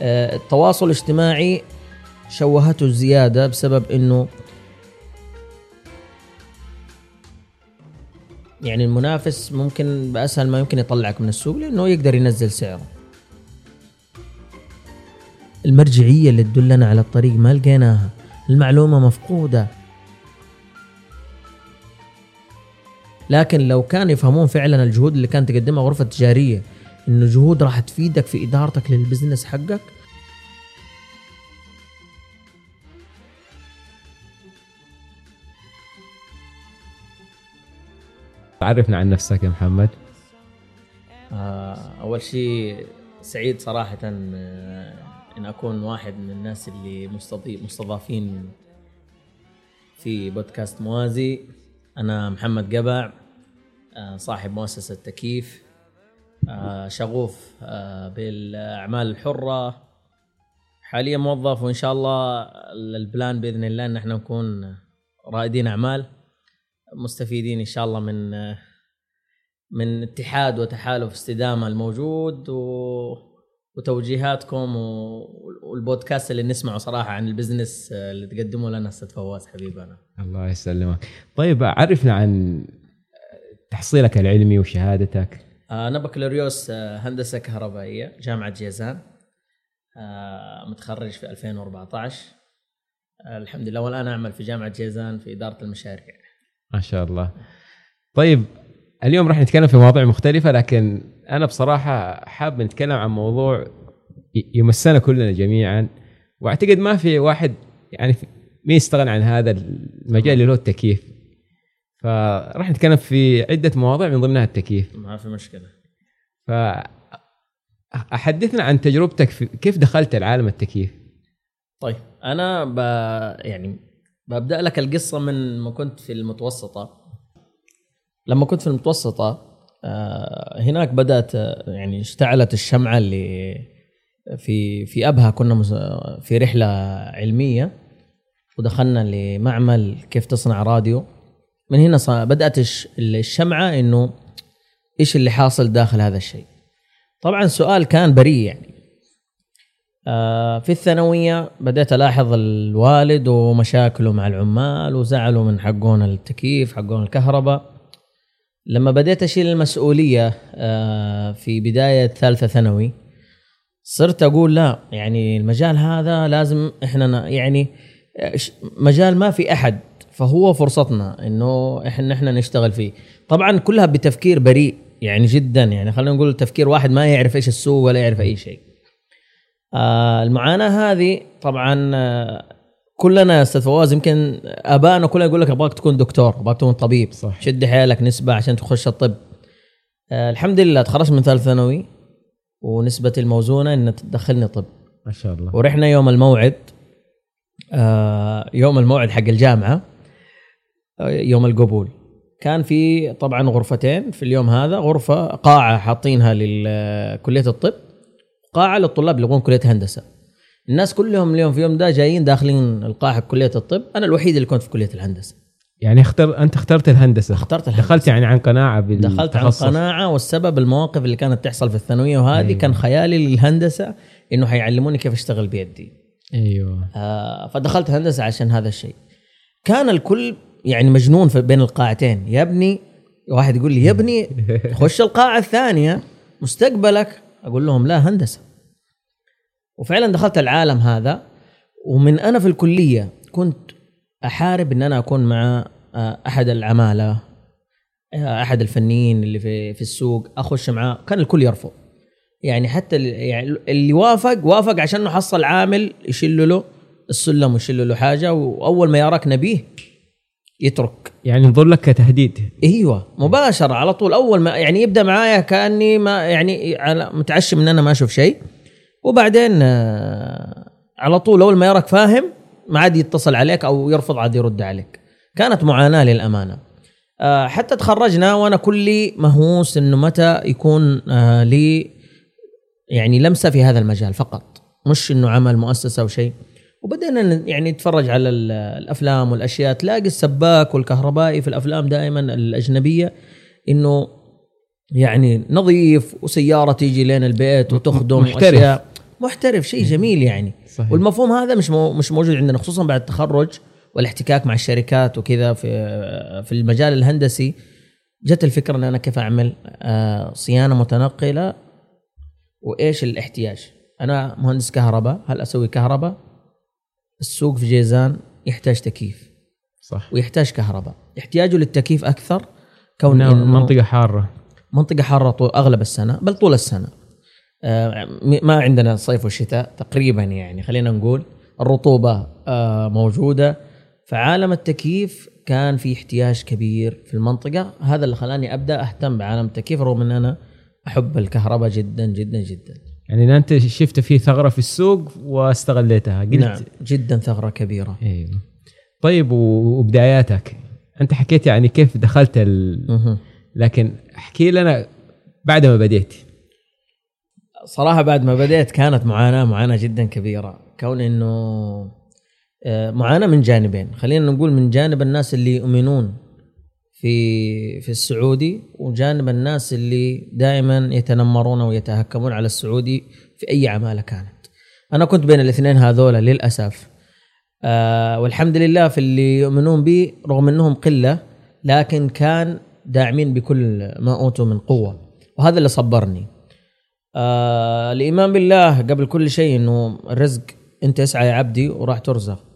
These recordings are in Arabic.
آه، التواصل الاجتماعي شوهته زيادة بسبب إنه يعني المنافس ممكن بأسهل ما يمكن يطلعك من السوق لأنه يقدر ينزل سعره. المرجعية اللي تدلنا على الطريق ما لقيناها. المعلومة مفقودة. لكن لو كان يفهمون فعلا الجهود اللي كانت تقدمها غرفة تجارية إنه جهود راح تفيدك في إدارتك للبزنس حقك عرفنا عن نفسك يا محمد. آه، أول شيء سعيد صراحة آه، إن أكون واحد من الناس اللي مستضافين في بودكاست موازي. أنا محمد قبع آه، صاحب مؤسسة تكييف شغوف بالأعمال الحرة. حاليا موظف وإن شاء الله ال plan بإذن الله إن إحنا نكون رائدين أعمال. مستفيدين إن شاء الله من من اتحاد وتحالف استدامة الموجود و... وتوجيهاتكم. والبودكاست اللي نسمعه صراحة عن ال business اللي تقدمه لنا أستاذ فواز حبيبنا الله يسلمك. طيب عرفنا عن تحصيلك العلمي وشهادتك. آه، أنا بكالوريوس آه، هندسة كهربائية جامعة جيزان. آه، متخرج في 2014 آه، الحمد لله والآن أعمل في جامعة جيزان في إدارة المشاريع. ما شاء الله. طيب اليوم راح نتكلم في مواضيع مختلفة لكن أنا بصراحة حاب نتكلم عن موضوع يمسنا كلنا جميعا. وأعتقد ما في واحد يعني مين يستغنى عن هذا المجال اللي هو التكييف. فراح نتكلم في عدة مواضيع من ضمنها التكييف. ما في مشكلة. ف أحدثنا عن تجربتك في كيف دخلت العالم التكييف؟ طيب أنا ب... يعني ببدأ لك القصة من ما كنت في المتوسطة. لما كنت في المتوسطة آه، هناك بدأت آه، يعني اشتعلت الشمعة اللي في في أبها. كنا مس- في رحلة علمية ودخلنا لمعمل كيف تصنع راديو. من هنا بدأت الش- الشمعة إنه إيش اللي حاصل داخل هذا الشيء. طبعا السؤال كان بريء يعني. آه، في الثانوية بدأت ألاحظ الوالد ومشاكله مع العمال وزعلوا من حقون التكييف حقون الكهرباء. لما بديت أشيل المسؤولية آه، في بداية ثالثة ثانوي صرت أقول لا يعني المجال هذا لازم إحنا يعني آه، مجال ما في أحد فهو فرصتنا إنه إحنا إحنا نشتغل فيه. طبعا كلها بتفكير بريء يعني جدا يعني خلينا نقول تفكير واحد ما يعرف إيش السوق ولا يعرف أي شيء. آه المعاناة هذه طبعا آه كلنا يا أستاذ فواز يمكن آبائنا كلها يقول لك أبغاك تكون دكتور أبغاك تكون طبيب صح. شد حيلك نسبة عشان تخش الطب. آه الحمد لله تخرجت من ثالث ثانوي ونسبتي الموزونة ان تدخلني طب. ما شاء الله. ورحنا يوم الموعد آه يوم الموعد حق الجامعة آه يوم القبول. كان في طبعا غرفتين في اليوم هذا غرفة قاعة حاطينها لكليه الطب. قاعة للطلاب اللي يبغون كلية هندسة. الناس كلهم اليوم في يوم ده جايين داخلين القاعة حق كلية الطب. أنا الوحيد اللي كنت في كلية الهندسة. يعني اختر أنت اخترت الهندسة. اخترت الهندسة. دخلت يعني عن قناعة دخلت عن قناعة والسبب المواقف اللي كانت تحصل في الثانوية وهذه أيوة. كان خيالي للهندسة إنه حيعلموني كيف أشتغل بيدي. أيوه. آه، فدخلت هندسة عشان هذا الشيء. كان الكل يعني مجنون في بين القاعتين. يا ابني واحد يقول لي يا ابني خش القاعة الثانية مستقبلك أقول لهم لا هندسة. وفعلا دخلت العالم هذا ومن أنا في الكلية كنت أحارب إن أنا أكون مع آه، أحد العمالة آه، أحد الفنيين اللي في في السوق أخش معاه كان الكل يرفض. يعني حتى يعني اللي وافق وافق عشان إنه حصل عامل يشيل له السلم ويشيل له حاجة وأول ما يراك نبيه يترك. يعني نظر لك كتهديد. أيوه مباشرة على طول. أول ما يعني يبدأ معايا كأني ما يعني على متعشم إن أنا ما أشوف شيء. وبعدين آه، على طول أول ما يراك فاهم ما عاد يتصل عليك أو يرفض عاد يرد عليك. كانت معاناة للأمانة. آه، حتى تخرجنا وأنا كلي مهووس إنه متى يكون آه، لي يعني لمسة في هذا المجال فقط. مش إنه عمل مؤسسة أو شيء. وبدأنا يعني نتفرج على ال- الأفلام والأشياء. تلاقي السباك والكهربائي في الأفلام دائما الأجنبية إنه يعني نظيف وسيارة تيجي لين البيت وتخدم محترف. وأشياء. محترف شيء جميل يعني. صحيح. والمفهوم هذا مش مو مش موجود عندنا خصوصا بعد التخرج والاحتكاك مع الشركات وكذا في في المجال الهندسي. جت الفكرة إن أنا كيف أعمل آه، صيانة متنقلة وإيش الاحتياج؟ أنا مهندس كهرباء هل أسوي كهرباء؟ السوق في جيزان يحتاج تكييف. صح. ويحتاج كهرباء. احتياجه للتكييف أكثر كون نعم، إنه منطقة حارة. منطقة حارة طول أغلب السنة بل طول السنة. آه، ما عندنا صيف وشتاء تقريبا يعني خلينا نقول الرطوبة آه، موجودة. فعالم التكييف كان في احتياج كبير في المنطقة. هذا اللي خلاني أبدأ أهتم بعالم التكييف رغم أن أنا أحب الكهرباء جدا جدا جدا. يعني أنت شفت في ثغرة في السوق واستغليتها قلت نعم جدا ثغرة كبيرة. أيوه طيب وبداياتك؟ أنت حكيت يعني كيف دخلت ال... لكن احكي لنا بعد ما بديت. صراحة بعد ما بديت كانت معاناة معاناة جدا كبيرة. كون إنه آه، معاناة من جانبين. خلينا نقول من جانب الناس اللي يؤمنون. في في السعودي وجانب الناس اللي دائما يتنمرون ويتهكمون على السعودي في أي عمالة كانت. أنا كنت بين الاثنين هذولا للأسف. آه والحمد لله في اللي يؤمنون بي رغم إنهم قلة لكن كان داعمين بكل ما أوتوا من قوة. وهذا اللي صبرني. آه الإيمان بالله قبل كل شيء إنه الرزق أنت اسعى يا عبدي وراح ترزق.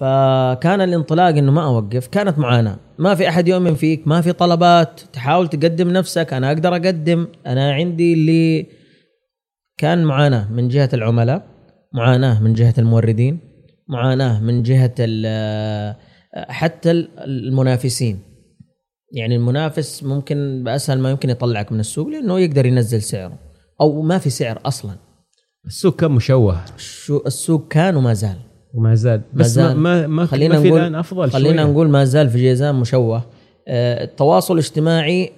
فكان الانطلاق إنه ما أوقف كانت معاناة. ما في أحد يؤمن فيك ما في طلبات تحاول تقدم نفسك أنا أقدر أقدم أنا عندي اللي كان معاناة من جهة العملاء معاناة من جهة الموردين معاناة من جهة ال- حتى المنافسين. يعني المنافس ممكن بأسهل ما يمكن يطلعك من السوق لأنه يقدر ينزل سعره. أو ما في سعر أصلا. السوق كان مشوه. شو السوق كان وما زال. وما زال. ما بس ما زال. ما, ما خلينا ما في نقول الآن أفضل خلينا شوية. نقول ما زال في جيزان مشوه. آه، التواصل الاجتماعي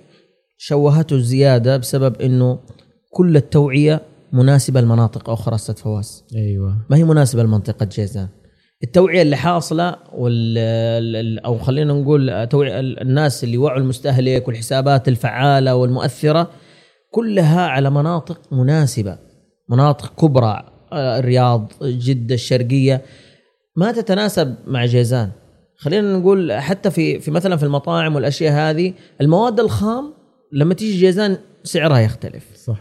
شوهته زيادة بسبب إنه كل التوعية مناسبة لمناطق أخرى أستاذ فواز. أيوه. ما هي مناسبة لمنطقة جيزان؟ التوعية اللي حاصلة وال ال- ال- أو خلينا نقول توعية ال- الناس اللي وعوا المستهلك والحسابات الفعالة والمؤثرة كلها على مناطق مناسبة مناطق كبرى. الرياض جدة الشرقية. ما تتناسب مع جيزان. خلينا نقول حتى في في مثلا في المطاعم والأشياء هذه المواد الخام لما تيجي جيزان سعرها يختلف. صح.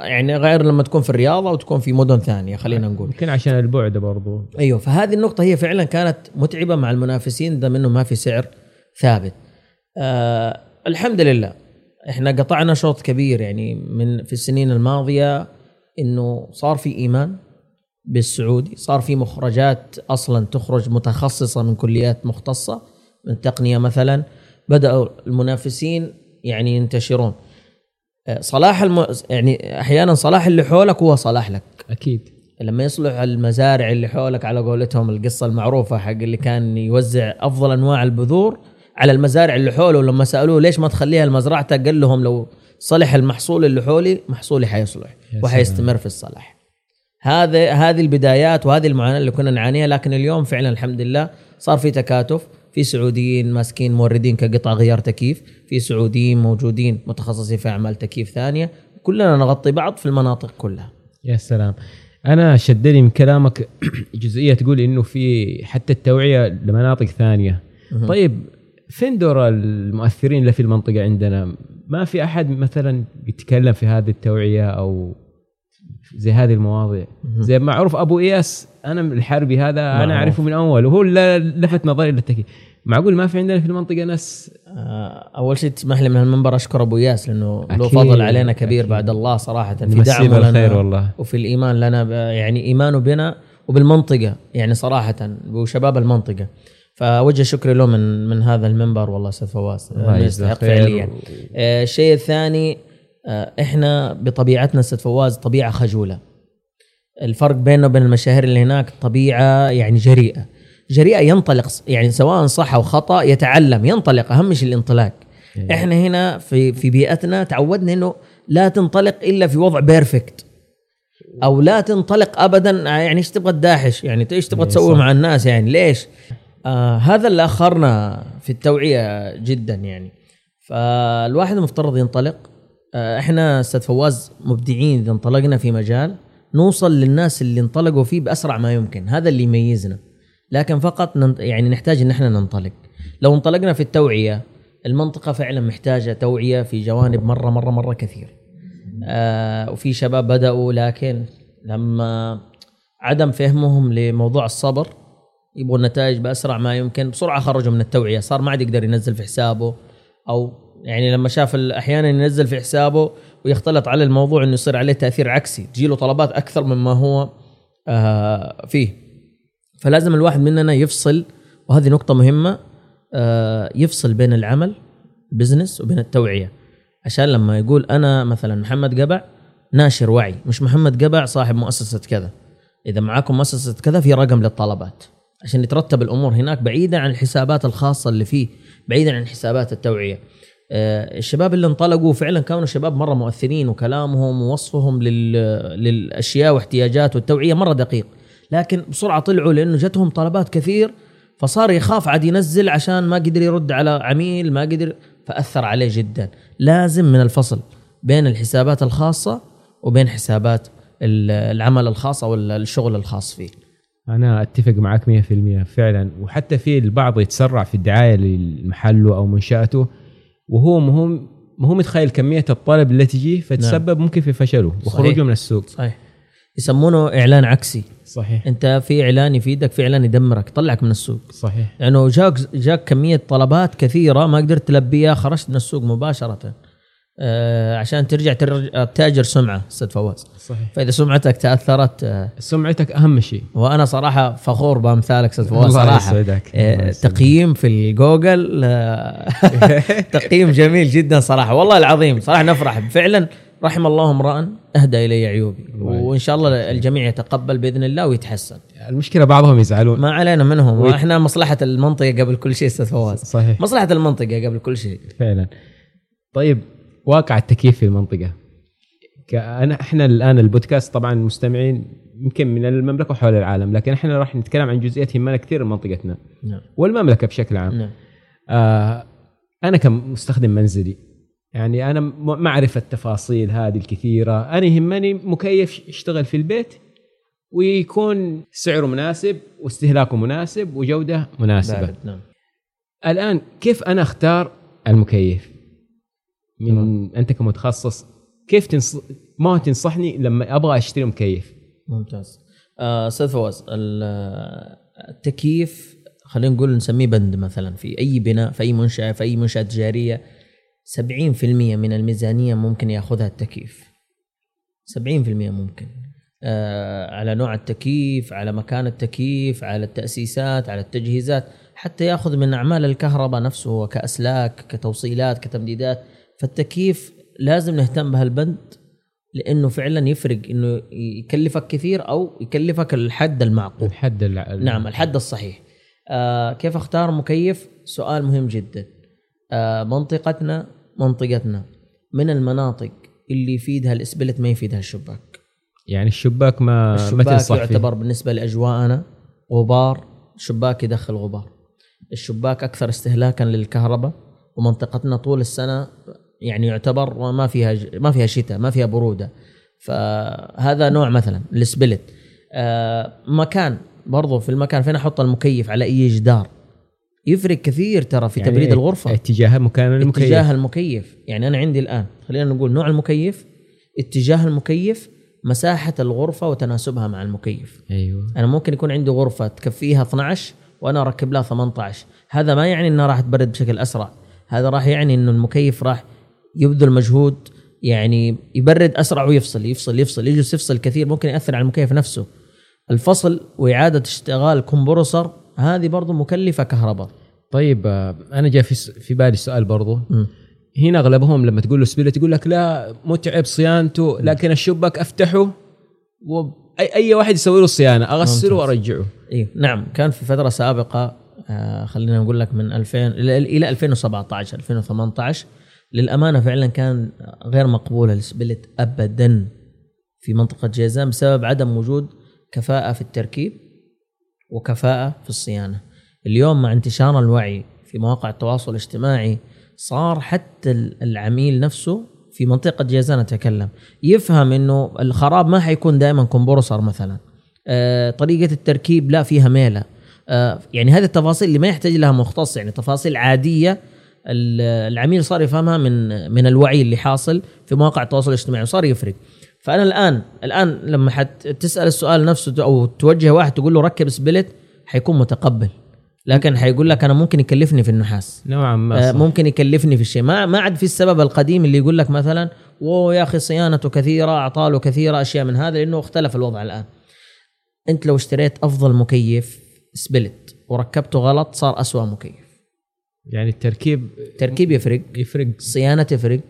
يعني غير لما تكون في الرياض أو تكون في مدن ثانية خلينا نقول. يمكن عشان البعد برضو. أيوه فهذه النقطة هي فعلا كانت متعبة مع المنافسين دام إنه ما في سعر ثابت. آه الحمد لله. إحنا قطعنا شوط كبير يعني من في السنين الماضية إنه صار في إيمان بالسعودي، صار في مخرجات أصلا تخرج متخصصة من كليات مختصة من تقنية مثلا بدأوا المنافسين يعني ينتشرون. آه، صلاح الم... يعني أحيانا صلاح اللي حولك هو صلاح لك. أكيد لما يصلح المزارع اللي حولك على قولتهم القصة المعروفة حق اللي كان يوزع أفضل أنواع البذور على المزارع اللي حوله لما سألوه ليش ما تخليها لمزرعتك قال لهم لو صلح المحصول اللي حولي محصولي حيصلح وحيستمر في الصلاح. هذا هذه البدايات وهذه المعاناة اللي كنا نعانيها لكن اليوم فعلا الحمد لله صار في تكاتف. في سعوديين ماسكين موردين كقطع غيار تكييف في سعوديين موجودين متخصصين في أعمال تكييف ثانية. كلنا نغطي بعض في المناطق كلها. يا سلام. أنا شدني من كلامك جزئية تقول إنه في حتى التوعية لمناطق ثانية. طيب فين دور المؤثرين اللي في المنطقة عندنا؟ ما في أحد مثلا يتكلم في هذه التوعية أو زي هذه المواضيع. زي معروف أبو إياس أنا الحربي هذا معروف. أنا أعرفه من أول وهو اللي لفت نظري للتكييف معقول ما في عندنا في المنطقة ناس؟ آه، أول شيء تسمح لي من المنبر أشكر أبو ياس لأنه له فضل علينا كبير أكيد. بعد الله صراحة. في دعمه لنا والله. وفي الإيمان لنا يعني إيمانه بنا وبالمنطقة يعني صراحة وشباب المنطقة. فوجه شكري له من من هذا المنبر والله أستاذ فواز. يستحق. فعليا. آه، الشيء الثاني آه، إحنا بطبيعتنا أستاذ فواز طبيعة خجولة. الفرق بيننا وبين المشاهير اللي هناك طبيعة يعني جريئة. جريئة ينطلق يعني سواء صح أو خطأ يتعلم ينطلق أهم شيء الانطلاق. إيه. إحنا هنا في في بيئتنا تعودنا إنه لا تنطلق إلا في وضع perfect. أو لا تنطلق ابدا يعني إيش تبغى تداحش؟ يعني إيش تبغى إيه تسوي. مع الناس يعني؟ ليش؟ آه هذا اللي أخرنا في التوعية جدا يعني. فالواحد مفترض ينطلق. آه إحنا أستاذ فواز مبدعين إذا انطلقنا في مجال نوصل للناس اللي انطلقوا فيه بأسرع ما يمكن. هذا اللي يميزنا. لكن فقط ننط... يعني نحتاج إن إحنا ننطلق. لو انطلقنا في التوعية المنطقة فعلا محتاجة توعية في جوانب مرة مرة مرة كثير. آه وفي شباب بدأوا لكن لما عدم فهمهم لموضوع الصبر يبغوا النتائج بأسرع ما يمكن بسرعة خرجوا من التوعية صار ما عاد يقدر ينزل في حسابه. أو يعني لما شاف أحيانا ينزل في حسابه ويختلط على الموضوع إنه يصير عليه تأثير عكسي تجيله طلبات أكثر مما هو آه فيه. فلازم الواحد مننا يفصل وهذه نقطة مهمة آه يفصل بين العمل بزنس وبين التوعية. عشان لما يقول أنا مثلا محمد قبع ناشر وعي. مش محمد قبع صاحب مؤسسة كذا. إذا معاكم مؤسسة كذا في رقم للطلبات. عشان يترتب الأمور هناك بعيدا عن الحسابات الخاصة اللي فيه بعيدا عن حسابات التوعية. آه، الشباب اللي انطلقوا فعلا كانوا شباب مرة مؤثرين وكلامهم ووصفهم لل... للأشياء واحتياجات والتوعية مرة دقيق. لكن بسرعة طلعوا لأنه جتهم طلبات كثير فصار يخاف عاد ينزل عشان ما قدر يرد على عميل ما قدر فأثر عليه جدا. لازم من الفصل بين الحسابات الخاصة وبين حسابات ال- العمل الخاص أو ال- الشغل الخاص فيه. أنا أتفق معك 100% فعلا. وحتى في البعض يتسرع في الدعاية لمحله أو منشأته وهو مهم ما هو متخيل كمية الطلب اللي تجي فتسبب ممكن في فشله وخروجه صحيح. من السوق. صحيح. يسمونه إعلان عكسي. صحيح. أنت في إعلان يفيدك في إعلان يدمرك يطلعك من السوق. صحيح. لأنه جاك جاك كمية طلبات كثيرة ما قدرت تلبيها خرجت من السوق مباشرة. آه عشان ترجع تأثر سمعة أستاذ فواز. صحيح. فإذا سمعتك تأثرت آه سمعتك أهم شيء. وأنا صراحة فخور بأمثالك أستاذ فواز صراحة. آه. تقييم في الجوجل آه تقييم جميل جدا صراحة. والله العظيم صراحة نفرح. فعلا رحم الله امرأ أهدى إلي عيوبي. وإن شاء الله الجميع يتقبل بإذن الله ويتحسن. المشكلة بعضهم يزعلون. ما علينا منهم. ويت- وإحنا مصلحة المنطقة قبل كل شيء أستاذ فواز. صحيح. مصلحة المنطقة قبل كل شيء. فعلا. طيب واقع التكييف في المنطقة. انا إحنا الآن البودكاست طبعا مستمعين يمكن من المملكة وحول العالم لكن إحنا راح نتكلم عن جزئيات يهمنا كثير من منطقتنا نعم. والمملكة بشكل عام. نعم. آه أنا كمستخدم منزلي يعني أنا ما اعرف التفاصيل هذه الكثيرة. أنا يهمني مكيف يشتغل في البيت ويكون سعره مناسب واستهلاكه مناسب وجودة مناسبة. نعم. الآن كيف أنا أختار المكيف؟ من أنت كمتخصص كيف تنص... ما تنصحني لما أبغى أشتري مكيف؟ ممتاز. آه، أستاذ فواز ال- التكييف خلينا نقول نسميه بند مثلا في أي بناء في أي منشأة في أي منشأة تجارية 70% من الميزانية ممكن يأخذها التكييف. 70% ممكن. آه على نوع التكييف على مكان التكييف على التأسيسات على التجهيزات حتى يأخذ من أعمال الكهرباء نفسه كأسلاك كتوصيلات كتمديدات. فالتكييف لازم نهتم بهالبند؟ لأنه فعلا يفرق إنه يكلفك كثير أو يكلفك الحد المعقول. الحد الع... نعم الحد الصحيح. آه كيف أختار مكيف؟ سؤال مهم جدا. آه منطقتنا منطقتنا. من المناطق اللي يفيدها الاسبلت ما يفيدها الشباك يعني الشباك ما ما الشباك تنصح فيه. يعتبر بالنسبة لأجواءنا غبار. الشباك يدخل غبار. الشباك أكثر استهلاكا للكهرباء. ومنطقتنا طول السنة يعني يعتبر ما فيها ما فيها شتاء ما فيها برودة. فهذا نوع مثلا السبلت. آه مكان برضو في المكان فين أحط المكيف على أي جدار؟ يفرق كثير ترى في يعني تبريد الغرفة. اتجاه مكان المكيف. اتجاه المكيف. يعني أنا عندي الآن خلينا نقول نوع المكيف اتجاه المكيف مساحة الغرفة وتناسبها مع المكيف. أيوه. أنا ممكن يكون عندي غرفة تكفيها 12 وأنا أركب لها 18 هذا ما يعني انها راح تبرد بشكل أسرع. هذا راح يعني إنه المكيف راح يبذل مجهود يعني يبرد أسرع ويفصل يفصل يفصل يجلس يفصل كثير ممكن يأثر على المكيف نفسه. الفصل وإعادة اشتغال كمبروسر هذه برضو مكلفة كهرباء. طيب آه، أنا جاء في في بالي سؤال برضو. مم. هنا أغلبهم لما تقول له split يقول لك لا متعب صيانته لكن الشباك أفتحه وأي أي واحد يسوي له الصيانه أغسله. وأرجعه. إيه نعم كان في فترة سابقة آه خلينا نقول لك من 2000 إلى إلى 2017 2018 للأمانة فعلا كان غير مقبول ال split ابدا في منطقة جيزان بسبب عدم وجود كفاءة في التركيب وكفاءة في الصيانة. اليوم مع انتشار الوعي في مواقع التواصل الاجتماعي صار حتى العميل نفسه في منطقة جيزان أتكلم يفهم إنه الخراب ما حيكون دائما كمبرسر مثلا. آه، طريقة التركيب لا فيها ميلة. آه، يعني هذه التفاصيل اللي ما يحتاج لها مختص يعني تفاصيل عادية العميل صار يفهمها من من الوعي اللي حاصل في مواقع التواصل الاجتماعي وصار يفرق. فأنا الان الآن لما حتسال السؤال نفسه أو توجه واحد تقول له ركب سبلت حيكون متقبل. لكن حيقول لك أنا ممكن يكلفني في النحاس. نوعا ما آه، صح. ممكن يكلفني في الشيء. ما ما عاد في السبب القديم اللي يقول لك مثلا اوه يا أخي صيانته كثيرة أعطاله كثيرة أشياء من هذا. لأنه اختلف الوضع الآن. أنت لو اشتريت أفضل مكيف سبلت وركبته غلط صار أسوأ مكيف. يعني التركيب تركيب يفرق. يفرق. الصيانه تفرق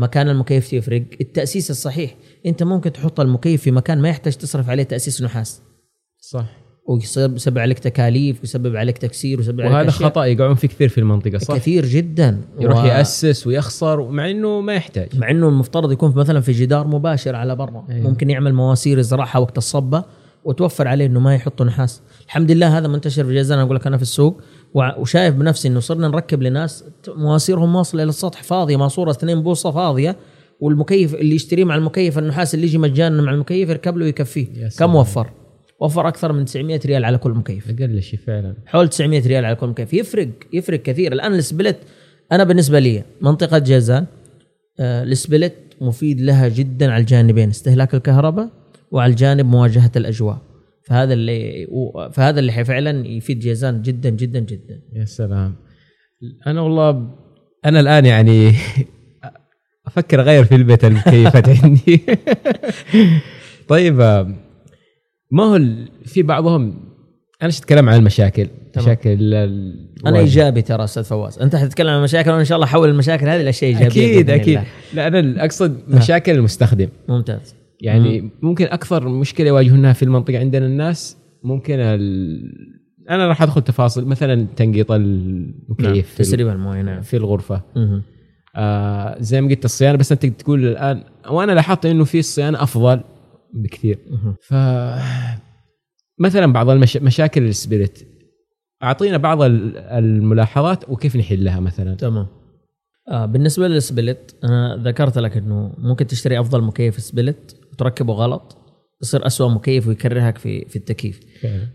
مكان المكيف يفرق. التأسيس الصحيح. أنت ممكن تحط المكيف في مكان ما يحتاج تصرف عليه تأسيس نحاس. صح. ويصير يسبب عليك تكاليف ويسبب عليك تكسير ويسبب عليك وهذا أشياء. خطأ يقعون فيه كثير في المنطقة صح؟ كثير جدا. يروح و- يأسس ويخسر مع إنه ما يحتاج. مع إنه المفترض يكون مثلا في جدار مباشر على برا. أيوه. ممكن يعمل مواسير يزرعها وقت الصبة وتوفر عليه إنه ما يحطوا نحاس. الحمد لله هذا منتشر في جازان أقول لك أنا في السوق. وشايف بنفسي إنه صرنا نركب لناس مواسيرهم واصلة إلى السطح فاضية ماسوره 2 بوصة فاضية والمكيف اللي يشتريه مع المكيف النحاس اللي يجي مجانا مع المكيف يركب له ويكفيه. كم وفر؟ وفر أكثر من 900 ريال على كل مكيف. أقل شيء فعلا. حول 900 ريال على كل مكيف. يفرق يفرق كثير. الآن ال split أنا بالنسبة لي منطقة جازان آه، ال split مفيد لها جدا على الجانبين استهلاك الكهرباء وعلى الجانب مواجهة الأجواء. فهذا اللي فهذا اللي فعلا يفيد جازان جدا جدا جدا. يا سلام. أنا والله أنا الآن يعني أفكر أغير في البيت المكيفات عندي طيب ما هو في بعضهم أنا اتكلم عن المشاكل تمام. مشاكل أنا إيجابي ترى أستاذ فواز. أنت حتتكلم عن مشاكل وأنا ان شاء الله احول المشاكل هذه لاشياء إيجابية أكيد أكيد. الله. لا أنا أقصد مشاكل المستخدم. ممتاز. يعني ممكن أكثر مشكلة يواجهونها في المنطقة عندنا الناس ممكن ال... أنا راح أدخل تفاصيل مثلا تنقيط نعم. المكيف في, ال- تسريب الموية نعم. في الغرفة. آه زي ما قلت الصيانة بس أنت تقول الآن وأنا لاحظت إنه في الصيانة أفضل بكثير. ف مثلا بعض المش... مشاكل ال split. أعطينا بعض ال- الملاحظات وكيف نحلها مثلا. تمام. آه بالنسبة لل split أنا ذكرت لك إنه ممكن تشتري أفضل مكيف split وتركبه غلط يصير أسوأ مكيف ويكرهك في في التكييف.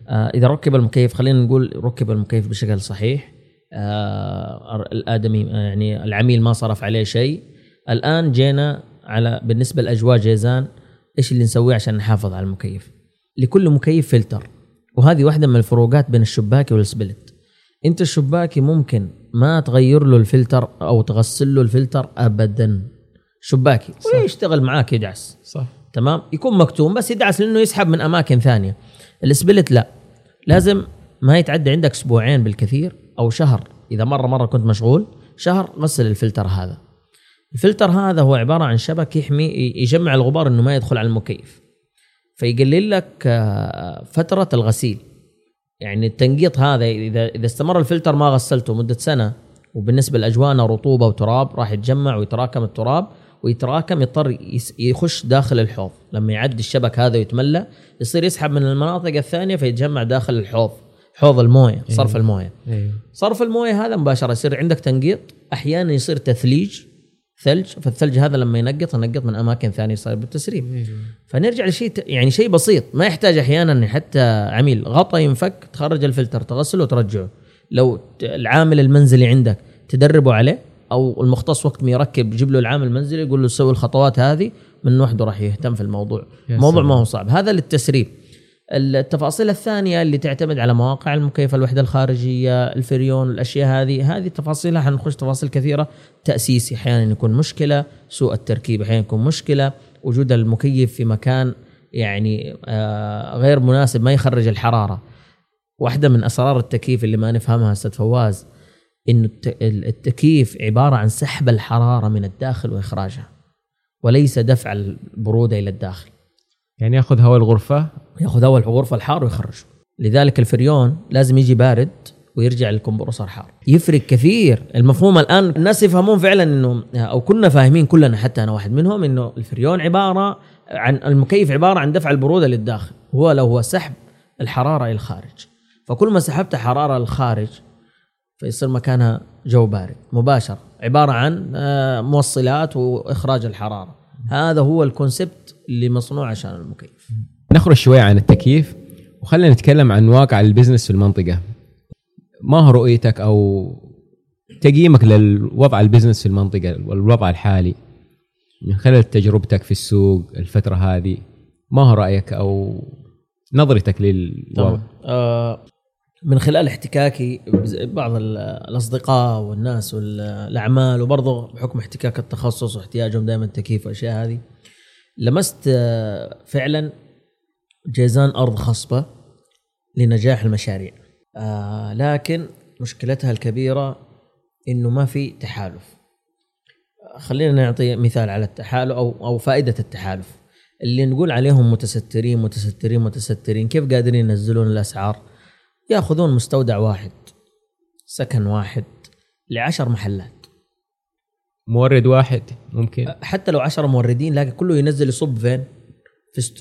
آه إذا ركب المكيف خلينا نقول ركب المكيف بشكل صحيح. آه الآدمي آه، يعني العميل ما صرف عليه شيء. الآن جينا على بالنسبة لأجواء جيزان إيش اللي نسويه عشان نحافظ على المكيف؟ لكل مكيف فلتر. وهذه واحدة من الفروقات بين الشباكي وال split. أنت الشباكي ممكن ما تغير له الفلتر أو تغسل له الفلتر ابدا. شباكي ويشتغل معاك يدعس صح. تمام؟ يكون مكتوم بس يدعس لأنه يسحب من أماكن ثانية. ال split لا. لازم ما يتعدى عندك أسبوعين بالكثير أو شهر. إذا مرة مرة كنت مشغول شهر غسل الفلتر هذا. الفلتر هذا هو عبارة عن شبك يحمي يجمع الغبار إنه ما يدخل على المكيف. فيقلل لك آه، فترة الغسيل. يعني التنقيط هذا إذا إذا استمر الفلتر ما غسلته مدة سنة وبالنسبة لأجوانا رطوبة وتراب راح يتجمع ويتراكم التراب ويتراكم يضطر يخش داخل الحوض. لما يعدي الشبك هذا ويتملى يصير يسحب من المناطق الثانية فيتجمع داخل الحوض. حوض الموية صرف الموية. أيوه صرف الموية هذا مباشرة يصير عندك تنقيط. أحيانا يصير تثليج ثلج. فالثلج هذا لما ينقط ينقط من أماكن ثانية يصير بالتسريب. أيوه فنرجع لشيء ت- يعني شيء بسيط. ما يحتاج أحيانا حتى عميل. غطا ينفك تخرج الفلتر تغسله وترجعه. لو العامل المنزلي عندك تدربه عليه أو المختص وقت ما يركب يجيب له العامل المنزلي يقول له سوي الخطوات هذه من وحده راح يهتم في الموضوع. الموضوع. ما هو صعب. هذا للتسريب. التفاصيل الثانية اللي تعتمد على مواقع المكيف الوحدة الخارجية الفريون الأشياء هذه هذه تفاصيلها حنخش تفاصيل كثيرة. تأسيسي أحيانا يكون مشكلة. سوء التركيب أحيانا يكون مشكلة. وجود المكيف في مكان يعني آه غير مناسب ما يخرج الحرارة. واحدة من أسرار التكييف اللي ما نفهمها أستاذ فواز انه الت- التكييف عبارة عن سحب الحرارة من الداخل وإخراجها وليس دفع البرودة إلى الداخل. يعني يأخذ هواء الغرفة؟ يأخذ هواء الغرفة الحار ويخرجه. لذلك الفريون لازم يجي بارد ويرجع لل compressor حار. يفرق كثير. المفهوم الآن الناس يفهمون فعلا إنه أو كنا فاهمين كلنا حتى أنا واحد منهم إنه الفريون عبارة عن المكيف عبارة عن دفع البرودة للداخل. هو لو هو سحب الحرارة إلى الخارج. فكل ما سحبت حرارة للخارج فيصير مكانها جو بارد مباشره عبارة عن آه، موصلات وإخراج الحرارة. هذا هو ال concept اللي مصنوع عشان المكيف. نخرج شوية عن التكييف وخلينا نتكلم عن واقع ال business في المنطقة. ما هو رؤيتك أو تقييمك للوضع ال business في المنطقة والوضع الحالي؟ من خلال تجربتك في السوق الفترة هذه ما هو رأيك أو نظرتك للوضع؟ آه من خلال احتكاكي ببعض ال- الأصدقاء والناس والأعمال وبرضه بحكم احتكاك التخصص واحتياجهم دائما تكييف والاشياء هذه لمست آه، فعلا جيزان أرض خصبة لنجاح المشاريع. آه لكن مشكلتها الكبيرة إنه ما في تحالف. خلينا نعطي مثال على التحالف أو أو فائدة التحالف. اللي نقول عليهم متسترين متسترين متسترين كيف قادرين ينزلون الأسعار؟ ياخذون مستودع واحد سكن واحد لعشر محلات. مورد واحد ممكن. حتى لو عشر موردين لكن كله ينزل يصب فين؟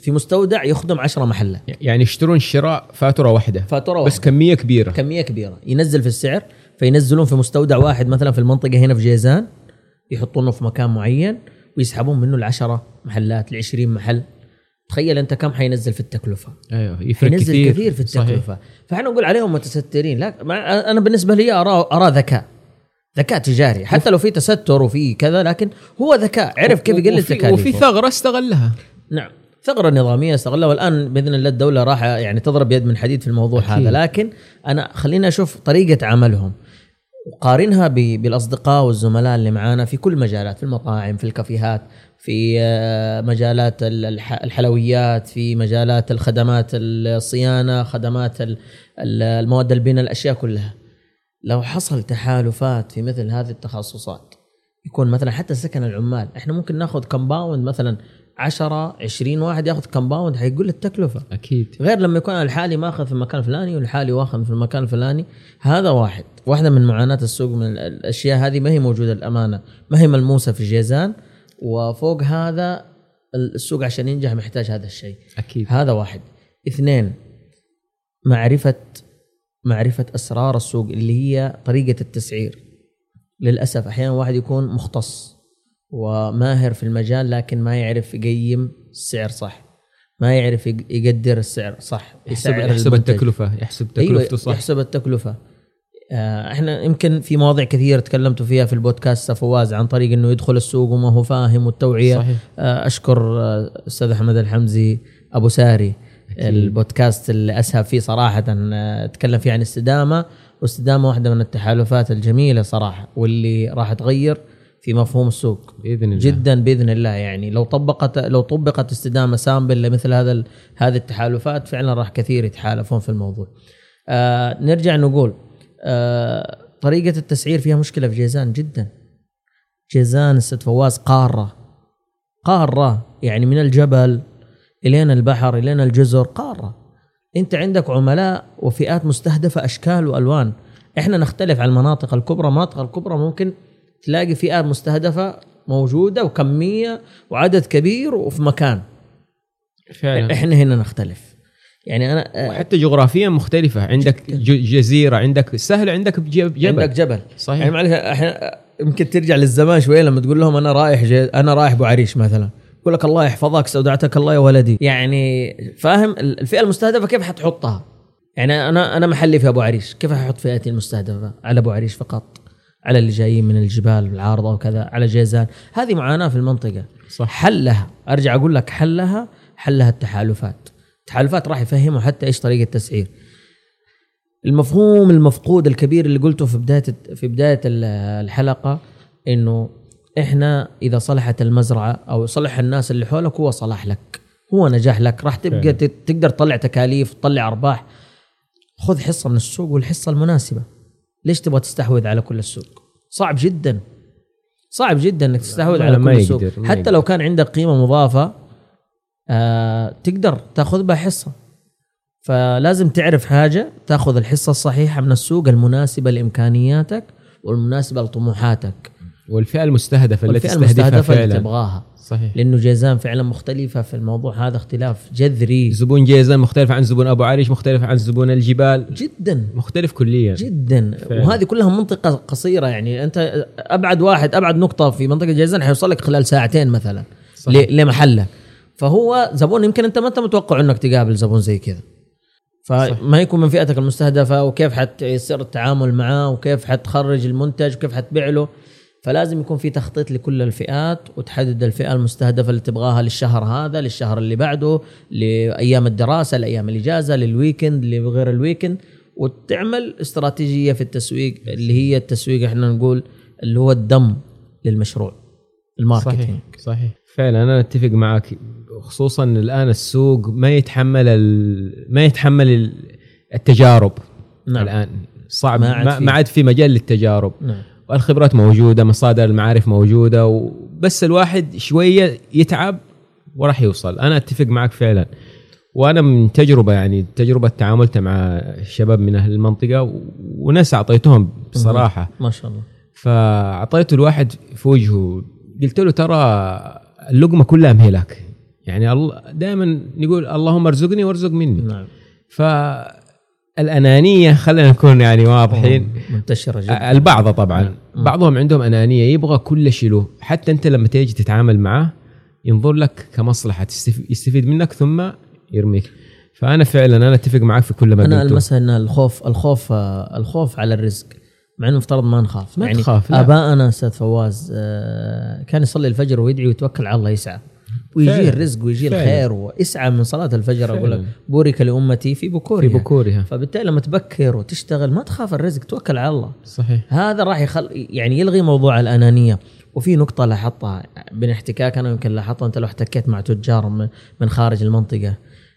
في مستودع يخدم عشرة محلات. يعني يشترون شراء فاتورة واحدة. فاتورة بس واحدة. كمية كبيرة. كمية كبيرة. ينزل في السعر فينزلون في مستودع واحد مثلا في المنطقة هنا في جيزان يحطونه في مكان معين ويسحبون منه العشرة محلات العشرين محل. تخيل أنت كم حينزل في التكلفة. أيوه يفرق حينزل كثير كثير, في صحيح. التكلفة. فإحنا نقول عليهم متسترين. لا أنا بالنسبة لي ارى ارى ذكاء. ذكاء تجاري. حتى لو في تستر وفي كذا لكن هو ذكاء. عرف كيف يقلل تكاليفه وفي ثغرة استغلها. نعم. ثغرة نظامية استغلها. والآن بإذن الله الدولة راح يعني تضرب يد من حديد في الموضوع أكيد. هذا. لكن أنا خليني أشوف طريقة عملهم. وقارنها بالأصدقاء والزملاء اللي معانا في كل المجالات في المطاعم في الكافيهات في آه، مجالات ال- الح- الحلويات في مجالات الخدمات الصيانة خدمات ال- ال- المواد البناء الأشياء كلها. لو حصل تحالفات في مثل هذه التخصصات يكون مثلا حتى سكن العمال إحنا ممكن ناخذ compound مثلا 10 20 واحد ياخذ compound حيقول التكلفه أكيد. غير لما يكون الحالي ماخذ في المكان الفلاني والحالي واخذ في المكان الفلاني. هذا واحد. واحدة من معاناة السوق من ال- الأشياء هذه ما هي موجودة الأمانة. ما هي ملموسة في جيزان وفوق هذا السوق عشان ينجح محتاج هذا الشيء. أكيد. هذا واحد. اثنين معرفة معرفة أسرار السوق اللي هي طريقة التسعير. للأسف أحيانا واحد يكون مختص. وماهر في المجال لكن ما يعرف يقيم السعر صح. ما يعرف يق- يقدر السعر صح يحسب يحسب. التكلفة يحسب أيوة تكلفته صح. يحسب التكلفة. آه، إحنا يمكن في مواضيع كثيرة تكلمتوا فيها في البودكاست فواز عن طريق إنه يدخل السوق وما هو فاهم والتوعية. صحيح. آه، أشكر آه، أستاذ أحمد الحمزي أبو ساري. البودكاست اللي اسهب فيه صراحة تكلم فيه عن الاستدامه والاستدامه واحدة من التحالفات الجميلة صراحة واللي راح تغير في مفهوم السوق بإذن الله جدا بإذن الله يعني لو طبقت لو طبقت استدامة sample لمثل هذا هذه التحالفات فعلا راح كثير يتحالفون في الموضوع. آه نرجع نقول آه طريقة التسعير فيها مشكلة في جيزان جدا. جيزان أستاذ فواز قارة قارة يعني من الجبل الين البحر الين الجزر قارة. أنت عندك عملاء وفئات مستهدفة أشكال وألوان. إحنا نختلف عن المناطق الكبرى، المناطق الكبرى ممكن تلاقي فئات مستهدفة موجودة وكمية وعدد كبير وفي مكان. فعلا. إحنا هنا نختلف. يعني أنا آه، وحتى جغرافيا مختلفة. عندك جزيرة عندك سهل عندك جبل. عندك جبل. صحيح. يعني معلش إحنا يمكن ترجع للزمان شوية لما تقول لهم أنا رايح جي أنا رايح أبو عريش مثلا. يقول لك الله يحفظك استودعتك الله يا ولدي. يعني فاهم ال- الفئة المستهدفة كيف حتحطها؟ يعني أنا أنا محلي في أبو عريش. كيف أحط فئتي المستهدفة على أبو عريش فقط؟ على اللي جايين من الجبال العارضه وكذا على جيزان. هذه معاناة في المنطقة. صح. حلها. أرجع أقول لك حلها حلها التحالفات. التحالفات راح يفهموا حتى إيش طريقة التسعير. المفهوم المفقود الكبير اللي قلته في بداية في بداية ال- الحلقة إنه إحنا إذا صلحت المزرعة أو صلح الناس اللي حولك هو صلاح لك. هو نجاح لك. راح تبقى تقدر تطلع تكاليف تطلع أرباح. خذ حصة من السوق والحصة المناسبة. ليش تبغى تستحوذ على كل السوق؟ صعب جدا. صعب جدا إنك تستحوذ على كل السوق. يقدر، حتى. لو كان عندك قيمة مضافة آه تقدر تأخذ بها حصة. فلازم تعرف حاجة تأخذ الحصة الصحيحة من السوق المناسبة لإمكانياتك والمناسبة لطموحاتك. والفئة المستهدفة التي تستهدفها المستهدفة اللي فعلا. تبغاها. صحيح. لأنه جيزان فعلا مختلفة في الموضوع. هذا اختلاف جذري. زبون جيزان مختلف عن زبون أبو عريش مختلف عن زبون الجبال. جدا. مختلف كليا. جدا. فعلا. وهذه كلها منطقة قصيرة يعني. أنت أبعد واحد أبعد نقطة في منطقة جيزان حيوصل لك خلال ساعتين مثلا صحيح. لمحلك فهو زبون يمكن أنت ما أنت متوقع إنك تقابل زبون زي كذا. فما يكون من فئتك المستهدفة وكيف حتصير التعامل معاه وكيف حتخرج المنتج وكيف حتبيع له. فلازم يكون في تخطيط لكل الفئات وتحدد الفئة المستهدفة اللي تبغاها للشهر هذا للشهر اللي بعده لأيام الدراسة لأيام الإجازة لل weekend لغير ال weekend وتعمل استراتيجية في التسويق اللي هي التسويق إحنا نقول اللي هو الدم للمشروع الماركتينج. صحيح صحيح. فعلا أنا أتفق معك خصوصا الآن السوق ما يتحمل ال... ما يتحمل ال- التجارب نعم. الآن. صعب ما ما عاد في. ما عاد في مجال للتجارب. نعم. والخبرات موجودة مصادر المعارف موجودة وبس الواحد شوية يتعب وراح يوصل. أنا أتفق معك فعلا. وأنا من تجربة يعني تجربة تعاملت مع شباب من أهل المنطقة وناس أعطيتهم بصراحة. ما شاء الله. فاعطيته الواحد في وجهه. قلت له ترى اللقمة كلها مهلك. يعني الله دائما نقول اللهم ارزقني وارزق مني. نعم. فالانانيه خلينا نكون يعني واضحين. منتشرة جدا. البعض طبعا. بعضهم عندهم أنانية يبغى كل شيء له. حتى أنت لما تيجي تتعامل معه ينظر لك كمصلحة يستفيد منك ثم يرميك. فأنا فعلا أنا أتفق معك في كل ما أنا المسها أن الخوف الخوف آه، الخوف على الرزق مع إنه مفترض ما نخاف. ما يعني تخاف،. ابائنا أستاذ فواز آه، كان يصلي الفجر ويدعي ويتوكل على الله يسعى. ويجي. الرزق ويجي. الخير واسعى من صلاة الفجر أقول لك. بورك لأمتي في بكورها في بكورها فبالتالي لما تبكر وتشتغل ما تخاف الرزق توكل على الله صحيح هذا راح يخل يعني يلغي موضوع الأنانية وفي نقطة لاحظتها بين احتكاك أنا يمكن لاحظتها أنت لو احتكيت مع تجار من- خارج المنطقة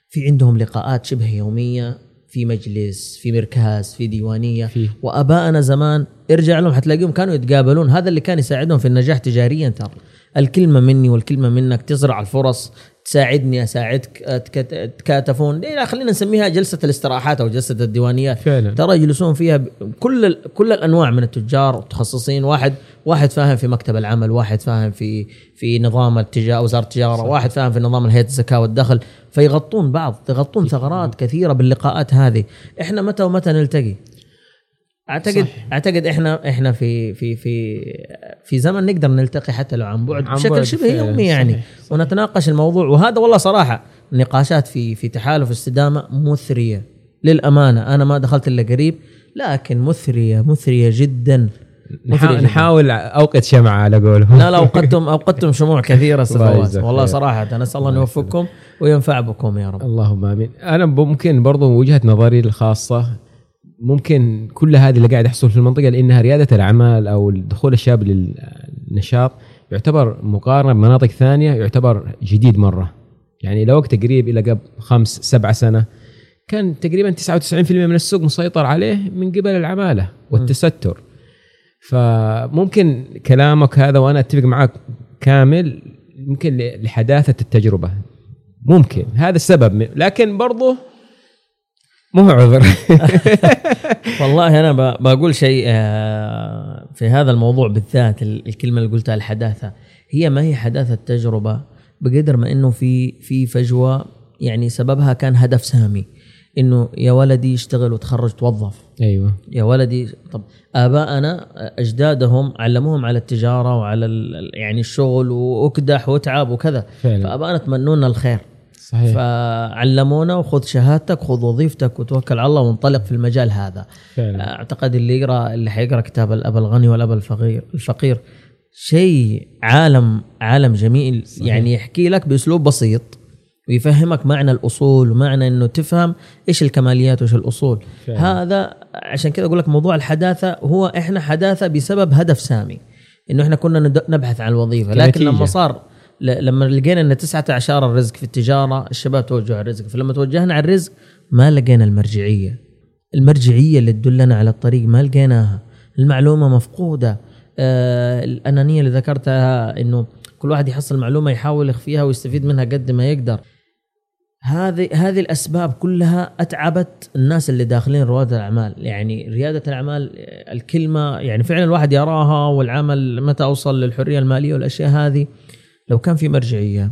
في عندهم لقاءات شبه يومية في مجلس في مركز في ديوانية في. وابائنا زمان ارجع لهم حتلاقيهم كانوا يتقابلون هذا اللي كان يساعدهم في النجاح تجاريا ترى الكلمة مني والكلمة منك تزرع الفرص تساعدني أساعدك تك- تكاتفون لا خلينا نسميها جلسة الاستراحات أو جلسة الديوانيات. فعلا. ترى يجلسون فيها كل كل الأنواع من التجار والمتخصصين واحد واحد فاهم في مكتب العمل واحد فاهم في في نظام التجاره وزارة التجارة واحد فاهم في نظام هيئه الزكاة والدخل. فيغطون بعض يغطون ثغرات كثيرة باللقاءات هذه. إحنا متى ومتى نلتقي؟ اعتقد صح. أعتقد إحنا إحنا في في في في زمن نقدر نلتقي حتى لو عن بعد بشكل شبه. يومي يعني صحيح. صحيح. ونتناقش الموضوع وهذا والله صراحة نقاشات في في تحالف استدامة مثرية للأمانة أنا ما دخلت إلا قريب لكن مثريه مثرية جدا نحاول, اوقد شمعة على قولهم لا لا اوقدتم اوقدتم شموع كثيرة فواز والله. صراحة نسال الله أن يوفقكم وينفع بكم يا رب اللهم آمين أنا ممكن برضو وجهة نظري الخاصة ممكن كل هذه اللي قاعد يحصل في المنطقة لأنها ريادة الاعمال أو دخول الشاب للنشاط يعتبر مقارنة بمناطق ثانية يعتبر جديد مرة. يعني لو وقت قريب إلى قبل خمس سبع سنة كان تقريبا 99% من السوق مسيطر عليه من قبل العمالة والتستر. فممكن كلامك هذا وأنا أتفق معك كامل يمكن لحداثة التجربة. ممكن. هذا السبب. لكن برضه مو عذر. والله أنا بقول شيء آه، في هذا الموضوع بالذات ال- الكلمة اللي قلتها الحداثة هي ما هي حداثة تجربة بقدر ما إنه في في فجوة يعني سببها كان هدف سامي إنه يا ولدي اشتغل وتخرج توظف. أيوه. يا ولدي طب ابائنا أجدادهم علموهم على التجارة وعلى يعني الشغل وأكدح وأتعب وكذا. فعلا. فابائنا تمنونا الخير. صحيح فعلمونا وخذ شهادتك خذ وظيفتك وتوكل على الله وانطلق في المجال هذا فعلا أعتقد اللي يقرأ اللي حيقرأ كتاب الأب الغني والأب الفقير الفقير شيء عالم عالم جميل صحيح. يعني يحكي لك بأسلوب بسيط ويفهمك معنى الأصول ومعنى إنه تفهم إيش الكماليات وإيش الأصول فعلا. هذا عشان كذا أقول لك موضوع الحداثة هو إحنا حداثة بسبب هدف سامي إنه إحنا كنا نبحث عن الوظيفة لكن. لما صار لما لقينا إن تسعة عشر الرزق في التجارة الشباب توجهوا على الرزق. فلما توجهنا على الرزق ما لقينا المرجعية. المرجعية اللي تدلنا على الطريق ما لقيناها. المعلومة مفقودة. آه الأنانية اللي ذكرتها إنه كل واحد يحصل معلومة يحاول يخفيها ويستفيد منها قد ما يقدر. هذه هذه الأسباب كلها أتعبت الناس اللي داخلين رواد الأعمال. يعني ريادة الأعمال الكلمة يعني فعلا الواحد يراها والعمل متى أوصل للحرية المالية والأشياء هذه. لو كان في مرجعية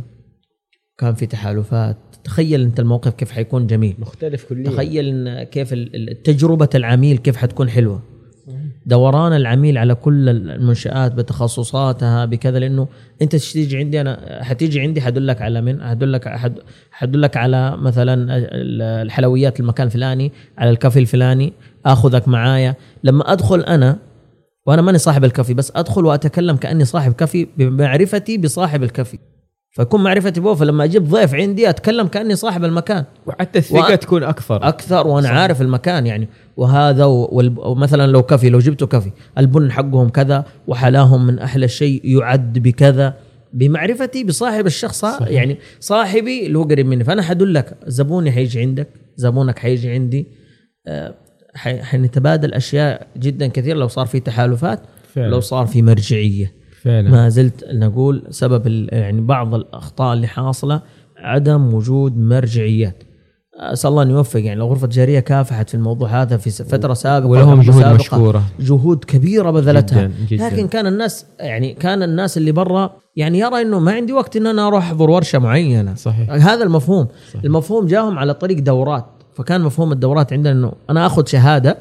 كان في تحالفات تخيل أنت الموقف كيف حيكون جميل. مختلف كليا. تخيل إن كيف تجربه العميل كيف حتكون حلوة. دوران العميل على كل المنشآت بتخصصاتها بكذا لأنه أنت تيجي عندي أنا حتيجي عندي حدلك على من؟ حدلك حد- حدلك على مثلا ال- الحلويات المكان الفلاني على الكافي الفلاني آخذك معايا. لما أدخل أنا وأنا ماني صاحب الكافي بس أدخل وأتكلم كأني صاحب كافي بمعرفتي بصاحب الكافي. فيكون معرفتي به فلما أجيب ضيف عندي أتكلم كأني صاحب المكان. وحتى الثقة وأ- تكون أكثر. أكثر وأنا عارف المكان يعني. وهذا و- ومثلا لو كفي لو جبتوا كفي البن حقهم كذا وحلاهم من أحلى الشيء يعد بكذا. بمعرفتي بصاحب الشخص صحيح. يعني صاحبي اللي هو قريب مني. فأنا حدلك زبوني حيجي عندك زبونك حيجي عندي. آه، حنتبادل أشياء جدا كثير لو صار في تحالفات فعلا. لو صار في مرجعية فعلا ما زلت نقول سبب يعني بعض الأخطاء اللي حاصلة عدم وجود مرجعيات أسأل الله أن يوفق يعني لو غرفة تجاريه كافحت في الموضوع هذا في فترة سابقة ولهم جهود سابقة، مشكورة. جهود كبيرة بذلتها جداً، جداً. لكن كان الناس يعني كان الناس اللي برا يعني يرى إنه ما عندي وقت إن أنا أروح أحضر ورشة معينة صحيح. هذا المفهوم صحيح. المفهوم جاهم على طريق دورات فكان مفهوم الدورات عندنا إنه أنا آخذ شهادة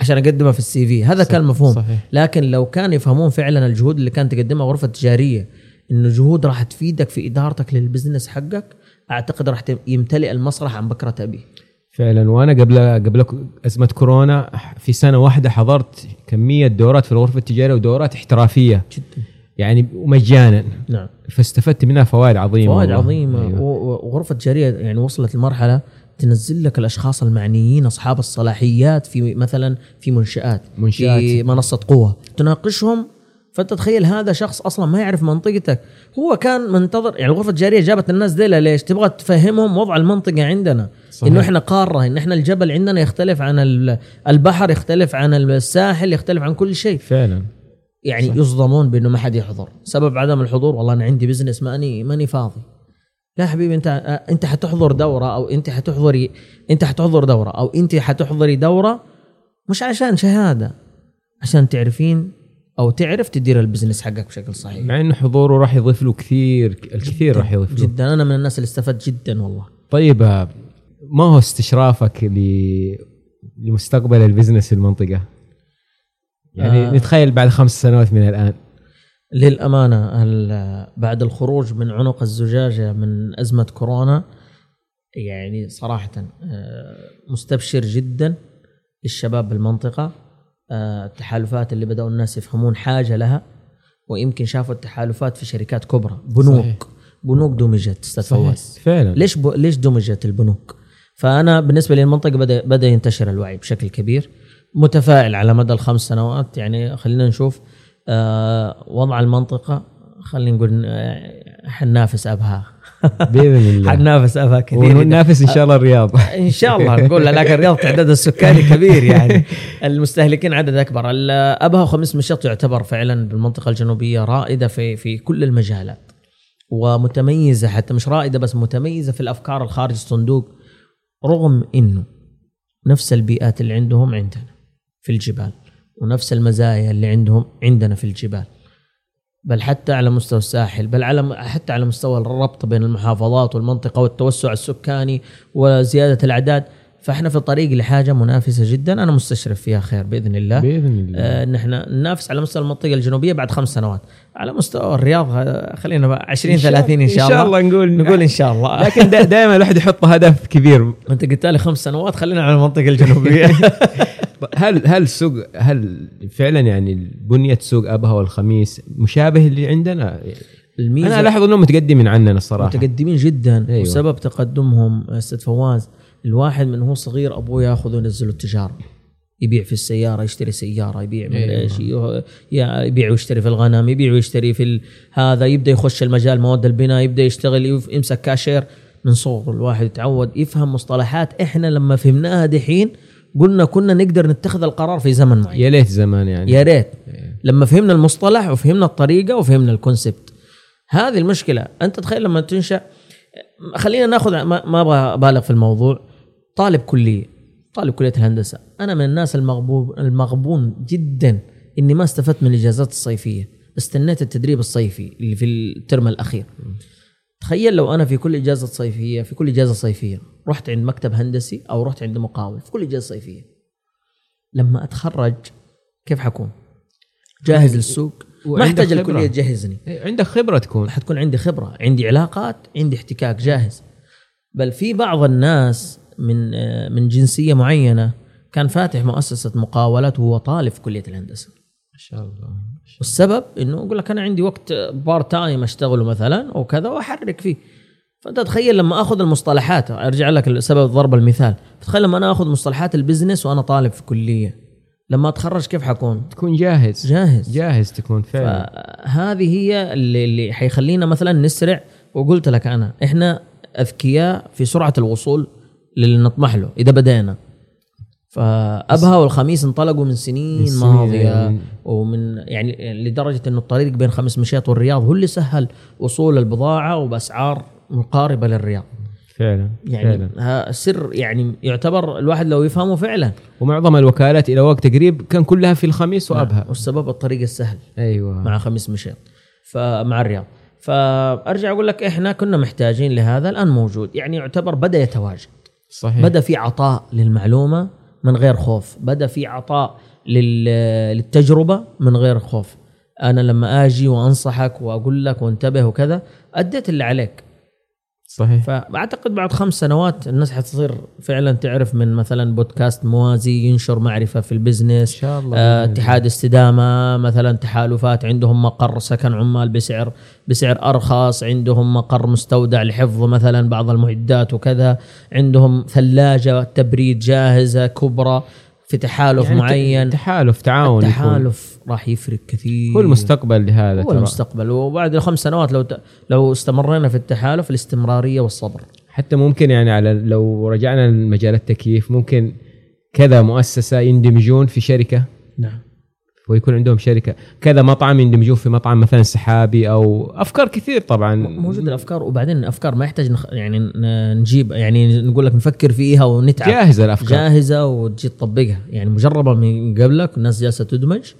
عشان أقدمها في السي في. هذا كان المفهوم صحيح. لكن لو كان يفهمون فعلا الجهود اللي كانت تقدمها غرفة تجاريه إنه جهود راح تفيدك في إدارتك للبزنس حقك أعتقد راح يمتلئ المسرح عن بكرة ابيه فعلا. وأنا قبل قبل أزمة كورونا في سنة واحدة حضرت كمية دورات في الغرفة التجارية ودورات احترافية. جدا. يعني ومجانا نعم. فاستفدت منها فوائد عظيمة فوائد والله. عظيمة. أيوة. وغرفة تجاريه يعني وصلت لمرحلة تنزل لك الأشخاص المعنيين أصحاب الصلاحيات في مثلا في منشآت منشآت. في منصة قوة. تناقشهم فأنت تخيل هذا شخص أصلا ما يعرف منطقتك. هو كان منتظر يعني الغرفه التجاريه جابت الناس دي ليش؟ تبغى تفهمهم وضع المنطقة عندنا. صحيح. إنه إحنا قارة إن إحنا الجبل عندنا يختلف عن ال- البحر يختلف عن الساحل يختلف عن كل شيء. فعلا. يعني صح. يصدمون بإنه ما حد يحضر. سبب عدم الحضور والله أنا عندي بزنس ماني ماني فاضي. لا حبيبي انت انت حتحضر دورة أو انت حتحضري انت حتحضر دورة أو انت حتحضري دورة مش عشان شهادة عشان تعرفين أو تعرف تدير ال business حقك بشكل صحيح مع انه حضوره راح يضيف له كثير الكثير راح يضيف له جدا أنا من الناس اللي استفدت جدا والله طيب ما هو استشرافك ل... لمستقبل ال business في المنطقة؟ يعني. آه. نتخيل بعد خمس سنوات من الآن للأمانة بعد الخروج من عنق الزجاجة من أزمة كورونا يعني صراحة آه، مستبشر جدا للشباب بالمنطقة آه، التحالفات اللي بدأوا الناس يفهمون حاجة لها ويمكن شافوا التحالفات في شركات كبرى. بنوك. صحيح. بنوك دمجت أستاذ فواز. فعلا. ليش ب... ليش دمجت البنوك؟ فأنا بالنسبة لي المنطقة بدا بدأ ينتشر الوعي بشكل كبير متفائل على مدى الخمس سنوات. يعني خلينا نشوف وضع المنطقة خلينا نقول آه، حننافس أبها. بإذن الله. حننافس أبها كثير وننافس إن شاء الله الرياض. إن شاء الله نقول لكن الرياض تعداد السكاني كبير يعني. المستهلكين عدد أكبر. أبها وخميس مشيط يعتبر فعلا بالمنطقة الجنوبية رائدة في في كل المجالات ومتميزة حتى مش رائدة بس متميزة في الأفكار الخارج الصندوق رغم إنه نفس البيئات اللي عندهم عندنا في الجبال. ونفس المزايا اللي عندهم عندنا في الجبال. بل حتى على مستوى الساحل بل على حتى على مستوى الربط بين المحافظات والمنطقة والتوسع السكاني وزيادة الأعداد فاحنا في طريق لحاجة منافسة جدا. أنا مستشرف فيها خير بإذن الله. بإذن الله. آه، ان إحنا ننافس على مستوى المنطقة الجنوبية بعد خمس سنوات. على مستوى الرياض آه، خلينا بقى 20 30 إن شاء الله. إن شاء الله. نقول نقول إن شاء الله. لكن دائما الواحد يحط هدف كبير. أنت قلت لي خمس سنوات خلينا على المنطقة الجنوبية. هل هل سوق هل فعلا يعني بنية سوق أبها والخميس مشابه اللي عندنا؟ الميزه أنا الاحظ أنهم متقدمين عننا الصراحة. متقدمين جدا أيوة. أيوة. وسبب تقدمهم أستاذ فواز. الواحد من هو صغير أبوه ياخذه ينزله التجارة. يبيع في السيارة يشتري سيارة يبيع من أيوة. إيش يه- يا- يبيع ويشتري في الغنم يبيع ويشتري في ال- هذا يبدأ يخش المجال مواد البناء يبدأ يشتغل يمسك كاشير من صغره. الواحد يتعود يفهم مصطلحات إحنا لما فهمناها دحين قلنا كنا نقدر نتخذ القرار في زمن معين يا ليت زمان يعني. يا ريت. لما فهمنا المصطلح وفهمنا الطريقة وفهمنا ال concept. هذه المشكلة. أنت تخيل لما تنشأ خلينا ناخذ ما ما أبغى أبالغ في الموضوع. طالب كلية طالب كلية الهندسة. أنا من الناس المغبون المغبون جدا إني ما استفدت من الإجازات الصيفية استنيت التدريب الصيفي اللي في الترم الأخير. تخيل لو أنا في كل إجازة صيفية في كل إجازة صيفية رحت عند مكتب هندسي أو رحت عند مقاول في كل إجازة صيفية. لما أتخرج كيف حكون؟ جاهز للسوق؟ ما أحتاج. الكلية تجهزني. عندك خبرة تكون. حتكون عندي خبرة عندي علاقات عندي احتكاك جاهز. بل في بعض الناس من آه، من جنسية معينة. كان فاتح مؤسسة مقاولات وهو طالب في كلية الهندسة. ما شاء الله والسبب إنه يقول لك أنا عندي وقت بار تايم أشتغله مثلا وكذا وأحرك فيه. فأنت تخيل لما آخذ المصطلحات أرجع لك سبب ضرب المثال. تخيل لما أنا آخذ مصطلحات البزنس وأنا طالب في كلية. لما أتخرج كيف حكون؟ تكون جاهز. جاهز. جاهز تكون فعلا. فهذه هي اللي, اللي حيخلينا مثلا نسرع. وقلت لك أنا إحنا أذكياء في سرعة الوصول. للي نطمح له. إذا بدينا فأبها والخميس انطلقوا من سنين, من سنين، ماضية. يعني. ومن يعني لدرجة إنه الطريق بين خمس مشيات والرياض هو اللي سهل وصول البضاعة وبأسعار مقاربة للرياض. فعلا يعني فعلا. ها سر يعني يعتبر الواحد لو يفهمه فعلا. ومعظم الوكالات إلى وقت قريب كان كلها في الخميس وأبها. والسبب الطريق السهل. أيوه. مع خميس مشيط فمع الرياض. فأرجع أقول لك إحنا كنا محتاجين لهذا الآن موجود. يعني يعتبر بدأ يتواجد. صحيح. بدا في عطاء للمعلومة من غير خوف. بدا في عطاء لل- للتجربة من غير خوف. أنا لما آجي وأنصحك وأقول لك وانتبه وكذا أديت اللي عليك. صحيح فأعتقد بعد خمس سنوات الناس حتصير فعلا تعرف من مثلا بودكاست موازي ينشر معرفة في البزنس إن شاء الله آه،. اتحاد استدامة مثلا تحالفات عندهم مقر سكن عمال بسعر بسعر أرخص عندهم مقر مستودع لحفظ مثلا بعض المعدات وكذا عندهم ثلاجة تبريد جاهزة كبرى في تحالف يعني معين. تحالف تعاون يكون. التحالف راح يفرق كثير. هو المستقبل لهذا هو ترى. المستقبل. وبعد الخمس سنوات لو ت... لو استمرينا في التحالف الاستمرارية والصبر. حتى ممكن يعني على لو رجعنا لمجال التكييف ممكن كذا مؤسسة يندمجون في شركة؟ نعم. ويكون عندهم شركة. كذا مطعم يندمجون في مطعم مثلا سحابي أو أفكار كثير طبعا. موجود الأفكار وبعدين الأفكار ما يحتاج نخ... يعني نجيب يعني نقول لك نفكر فيها ونتعب. جاهزة الأفكار. جاهزة وتجي تطبقها. يعني مجربة من قبلك الناس جالسة تدمج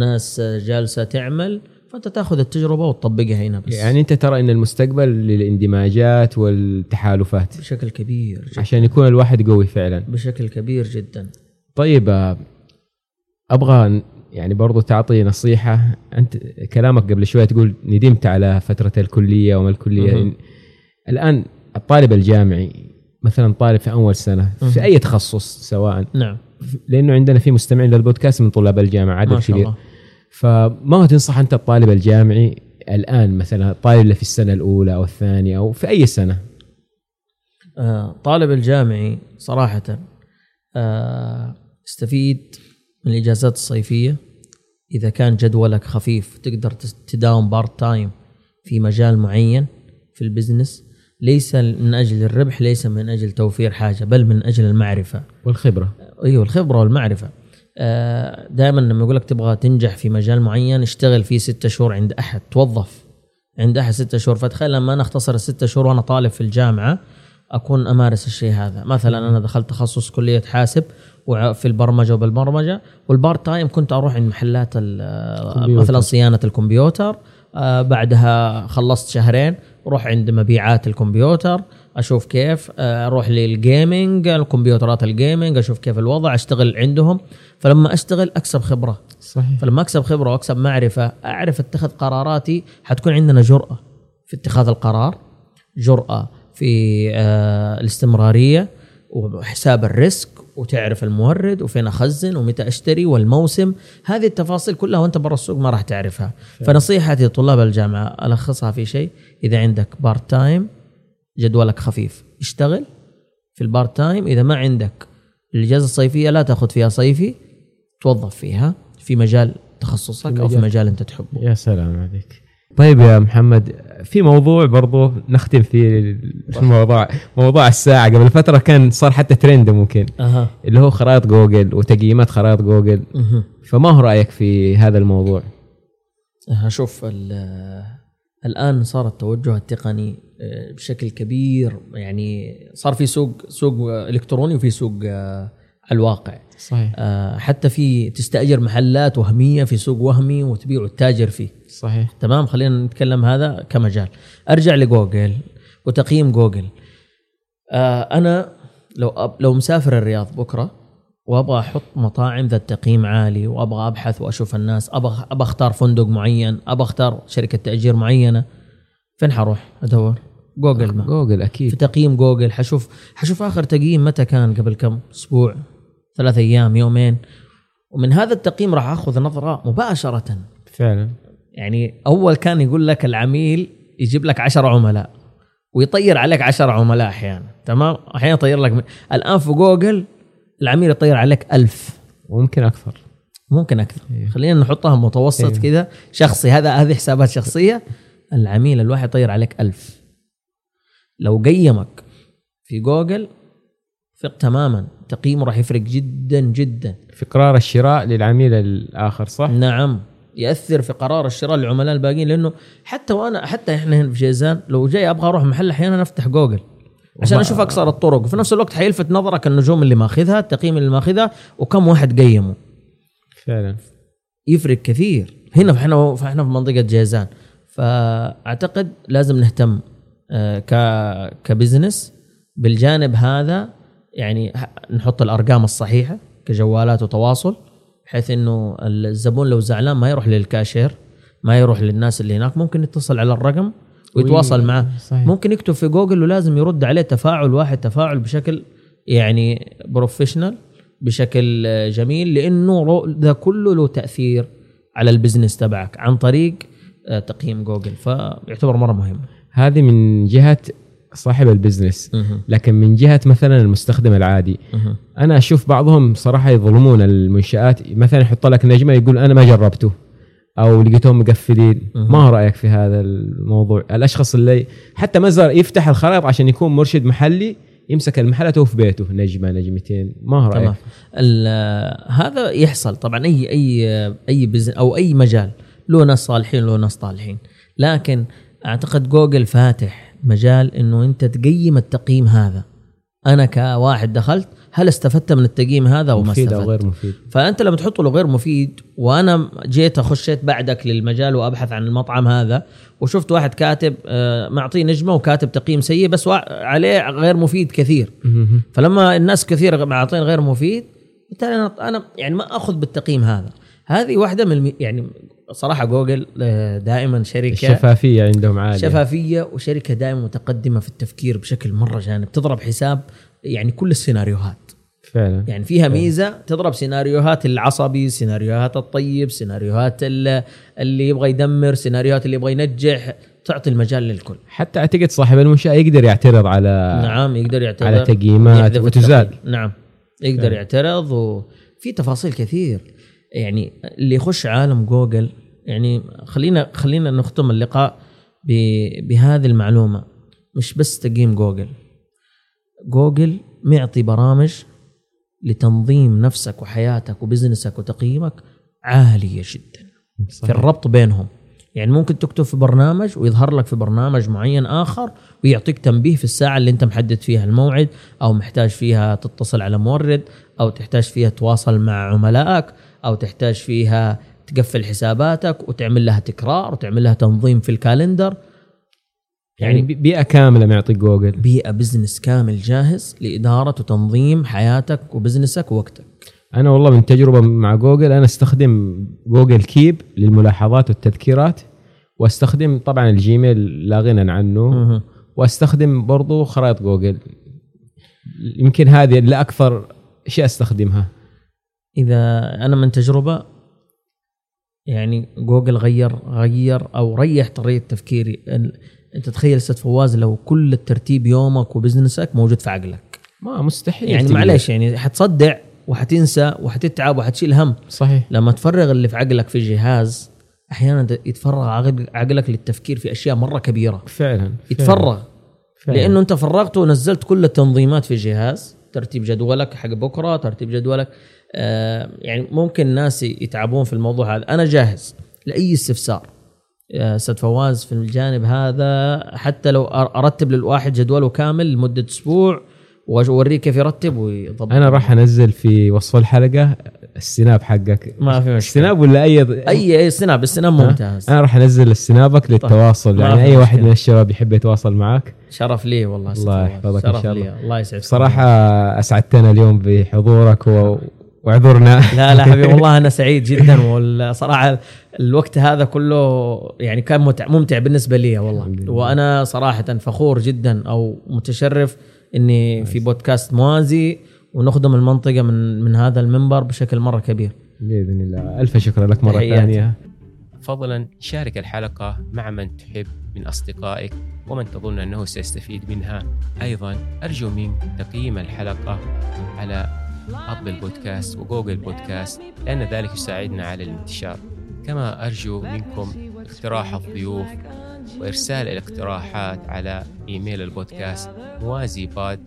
ناس جالسة تعمل فأنت تأخذ التجربة وتطبقها هنا بس. يعني أنت ترى إن المستقبل للاندماجات والتحالفات. بشكل كبير جدا. عشان يكون الواحد قوي فعلا. بشكل كبير جدا. طيب أبغى يعني برضو تعطي نصيحة. أنت كلامك قبل شوية تقول ندمت على فترة الكلية وما الكلية. مهم. الآن الطالب الجامعي مثلا طالب في أول سنة في أي تخصص سواء نعم. لأنه عندنا في مستمعين للبودكاست من طلاب الجامعة عدد ما شاء كبير. الله. فما هو تنصح أنت الطالب الجامعي الآن مثلا الطالب اللي في السنة الأولى أو الثانية أو في أي سنة؟ آه طالب الجامعي صراحة آه استفيد من الإجازات الصيفية. إذا كان جدولك خفيف تقدر تداوم part time في مجال معين في ال business. ليس من أجل الربح ليس من أجل توفير حاجة بل من أجل المعرفة. والخبرة. أيوه الخبرة والمعرفة. دائما لما يقول لك تبغى تنجح في مجال معين اشتغل فيه ستة شهور عند أحد توظف عند أحد ستة شهور. فتخيل لما أنا أختصر الستة شهور وأنا طالب في الجامعة أكون أمارس الشيء هذا. مثلا أنا دخلت تخصص كلية حاسب وفي البرمجة وبالبرمجة. وال part time كنت أروح عند محلات. مثلا صيانة الكمبيوتر. آه، بعدها خلصت شهرين أروح عند مبيعات الكمبيوتر أشوف كيف آه، أروح لل gaming الكمبيوترات ال gaming أشوف كيف الوضع أشتغل عندهم. فلما أشتغل أكسب خبرة. صحيح. فلما أكسب خبرة وأكسب معرفة أعرف أتخذ قراراتي حتكون عندنا جرأة في اتخاذ القرار جرأة في آه الاستمرارية وحساب ال risk وتعرف المورد وفين أخزن ومتى أشتري والموسم. هذه التفاصيل كلها وأنت برا السوق ما راح تعرفها. فنصيحتي لطلاب الجامعة ألخصها في شيء. إذا عندك part time جدولك خفيف. اشتغل في ال part time إذا ما عندك الإجازة الصيفية لا تأخذ فيها صيفي. توظف فيها في مجال تخصصك أو في مجال. مجال أنت تحبه. يا سلام عليك. طيب يا محمد في موضوع برضو نختم فيه الموضوع موضوع الساعة. قبل فترة كان صار حتى ترند ممكن أها. اللي هو خرائط جوجل وتقييمات خرائط جوجل. مهم. فما هو رأيك في هذا الموضوع؟ شوف ال- الآن صار التوجه التقني آه، بشكل كبير. يعني صار في سوق سوق إلكتروني وفي سوق آه، على الواقع. صحيح. آه، حتى في تستأجر محلات وهمية في سوق وهمي وتبيع وتتاجر فيه. صحيح. تمام خلينا نتكلم هذا كمجال. أرجع لجوجل وتقييم جوجل. آه أنا لو أب لو مسافر الرياض بكرة وأبغى أحط مطاعم ذات تقييم عالي وأبغى أبحث وأشوف الناس أبغى أبغى أختار فندق معين أبغى أختار شركة تأجير معينة فين حروح؟ أدور. جوجل ما. جوجل في أكيد تقييم جوجل حشوف حشوف آخر تقييم متى كان قبل كم؟ أسبوع ثلاثة أيام يومين. ومن هذا التقييم راح أخذ نظرة مباشرة. فعلا. يعني أول كان يقول لك العميل يجيب لك عشر عملاء ويطير عليك عشر عملاء أحيانا تمام؟ أحيانا يطير لك الآن في جوجل العميل يطير عليك ألف. وممكن أكثر. ممكن أكثر. إيه. خلينا نحطها متوسط إيه. كذا شخصي هذا هذه حسابات شخصية. العميل الواحد يطير عليك ألف. لو قيمك في جوجل ثق تماما. تقييمه راح يفرق جدا جدا. في قرار الشراء للعميل الآخر صح؟ نعم. يأثر في قرار الشراء للعملاء الباقيين لأنه حتى وأنا حتى إحنا هنا في جيزان لو جاي أبغى أروح محل أحيانا أفتح جوجل عشان أشوف اقصر الطرق. وفي نفس الوقت حيلفت نظرك النجوم اللي ماخذها التقييم اللي ماخذها وكم واحد قيمه. فعلا. يفرق كثير. هنا فاحنا فاحنا في منطقة جيزان. فأعتقد لازم نهتم آه، ك كبزنس بالجانب هذا. يعني نحط الأرقام الصحيحة كجوالات وتواصل. بحيث إنه الزبون لو زعلان ما يروح للكاشير ما يروح للناس اللي هناك ممكن يتصل على الرقم ويتواصل وي- معه صحيح. ممكن يكتب في جوجل ولازم يرد عليه تفاعل واحد تفاعل بشكل يعني professional بشكل جميل لأنه ده كله له تأثير على ال business تبعك عن طريق آه، تقييم جوجل. فيعتبر مرة مهم. هذه من جهة صاحب ال business. لكن من جهة مثلا المستخدم العادي. أنا أشوف بعضهم صراحة يظلمون المنشآت. مثلا يحط لك نجمة يقول أنا ما جربته أو لقيتهم مقفلين. ما رأيك في هذا الموضوع؟ الأشخاص اللي حتى ما زال يفتح الخرائط عشان يكون مرشد محلي يمسك المحل في بيته. نجمة نجمتين. ما رأيك؟ هذا يحصل. طبعا اي اي أي business أو أي مجال. له ناس صالحين له ناس طالحين. لكن أعتقد جوجل فاتح. مجال إنه أنت تقيم التقييم هذا. أنا كواحد دخلت هل استفدت من التقييم هذا أو ما مفيد استفدت؟ أو غير مفيد؟ فأنت لما تحطه له غير مفيد وأنا جيت خشيت بعدك للمجال وأبحث عن المطعم هذا وشفت واحد كاتب آه، معطيه نجمة وكاتب تقييم سيء بس عليه غير مفيد كثير. فلما الناس كثير معطين غير مفيد بالتالي أنا يعني ما أخذ بالتقييم هذا. هذه واحدة من يعني صراحة جوجل آه، دائما شركة الشفافية عندهم عالية. شفافية وشركة دائما متقدمة في التفكير بشكل مرة جانب. تضرب حساب يعني كل السيناريوهات. فعلا. يعني فيها ميزة تضرب سيناريوهات العصبي سيناريوهات الطيب سيناريوهات ال- اللي يبغى يدمر سيناريوهات اللي يبغى ينجح. تعطي المجال للكل. حتى أعتقد صاحب المنشأة يقدر يعترض على نعم يقدر يعتذر على تقييمات. التقييم. نعم يقدر يعترض. وفي تفاصيل كثير. يعني اللي يخش عالم جوجل يعني خلينا خلينا نختم اللقاء بهذه المعلومة. مش بس تقييم جوجل. جوجل معطي برامج لتنظيم نفسك وحياتك و business ك وتقييمك عالية جدا في صحيح. الربط بينهم. يعني ممكن تكتب في برنامج ويظهر لك في برنامج معين آخر ويعطيك تنبيه في الساعة اللي انت محدد فيها الموعد أو محتاج فيها تتصل على مورد أو تحتاج فيها تواصل مع عملائك. أو تحتاج فيها تقفل حساباتك وتعمل لها تكرار وتعمل لها تنظيم في ال calendar. يعني بي- بيئة كاملة معطي جوجل. بيئة business كامل جاهز لإدارة وتنظيم حياتك و business ك ووقتك. أنا والله من تجربة مع جوجل أنا أستخدم Google Keep للملاحظات والتذكيرات وأستخدم طبعا الجيميل لا غنى عنه. وأستخدم برضو خرائط جوجل. يمكن هذه اللي أكثر شيء أستخدمها. إذا أنا من تجربة يعني جوجل غير غير أو ريح طريقة تفكيري أنت تخيل أستاذ فواز لو كل الترتيب يومك و business ك موجود في عقلك ما مستحيل يعني. معلش يعني حتصدع وحتنسى وحتتعب وحتشيل هم صحيح لما تفرغ اللي في عقلك في جهاز أحيانا يتفرغ عقل- عقلك للتفكير في أشياء مرة كبيرة فعلا فعلا. يتفرغ فعلا. لأنه أنت فرغته ونزلت كل التنظيمات في جهاز ترتيب جدولك حق بكرة ترتيب جدولك يعني ممكن ناس يتعبون في الموضوع هذا. أنا جاهز لأي استفسار. يا أستاذ فواز في الجانب هذا حتى لو أرتب للواحد جدوله كامل لمدة أسبوع وأوريه كيف يرتب ويضبط. أنا راح أنزل في وصف الحلقة السناب حقك. ما في مشكلة. السناب ولا أي اي أي سناب السناب ممتاز. أنا راح أنزل السنابك للتواصل. ما يعني أي واحد. من الشباب يحب يتواصل معك شرف لي والله الله. يحفظك شرف شاء. الله. الله يسعدك. صراحة أسعدتنا اليوم بحضورك و... واعذرنا. لا لا حبيبي والله أنا سعيد جدا والصراحة الوقت هذا كله يعني كان متع ممتع بالنسبة لي والله. لله. وأنا صراحة فخور جدا أو متشرف إني في بودكاست موازي ونخدم المنطقة من من هذا المنبر بشكل مرة كبير. بإذن الله. ألف شكر لك مرة. ثانية. فضلا شارك الحلقة مع من تحب من أصدقائك ومن تظن أنه سيستفيد منها. أيضا أرجو منك تقييم الحلقة على أبل بودكاست وجوجل بودكاست لأن ذلك يساعدنا على الانتشار. كما أرجو منكم اقتراح الضيوف وإرسال الاقتراحات على إيميل البودكاست موازي بود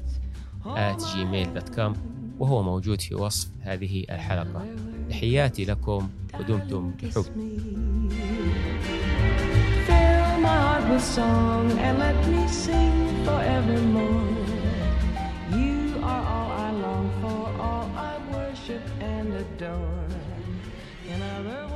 at gmail.com وهو موجود في وصف هذه الحلقة. تحياتي لكم ودمتم بحب. Song and let me sing forevermore. You are all worship and adore. In other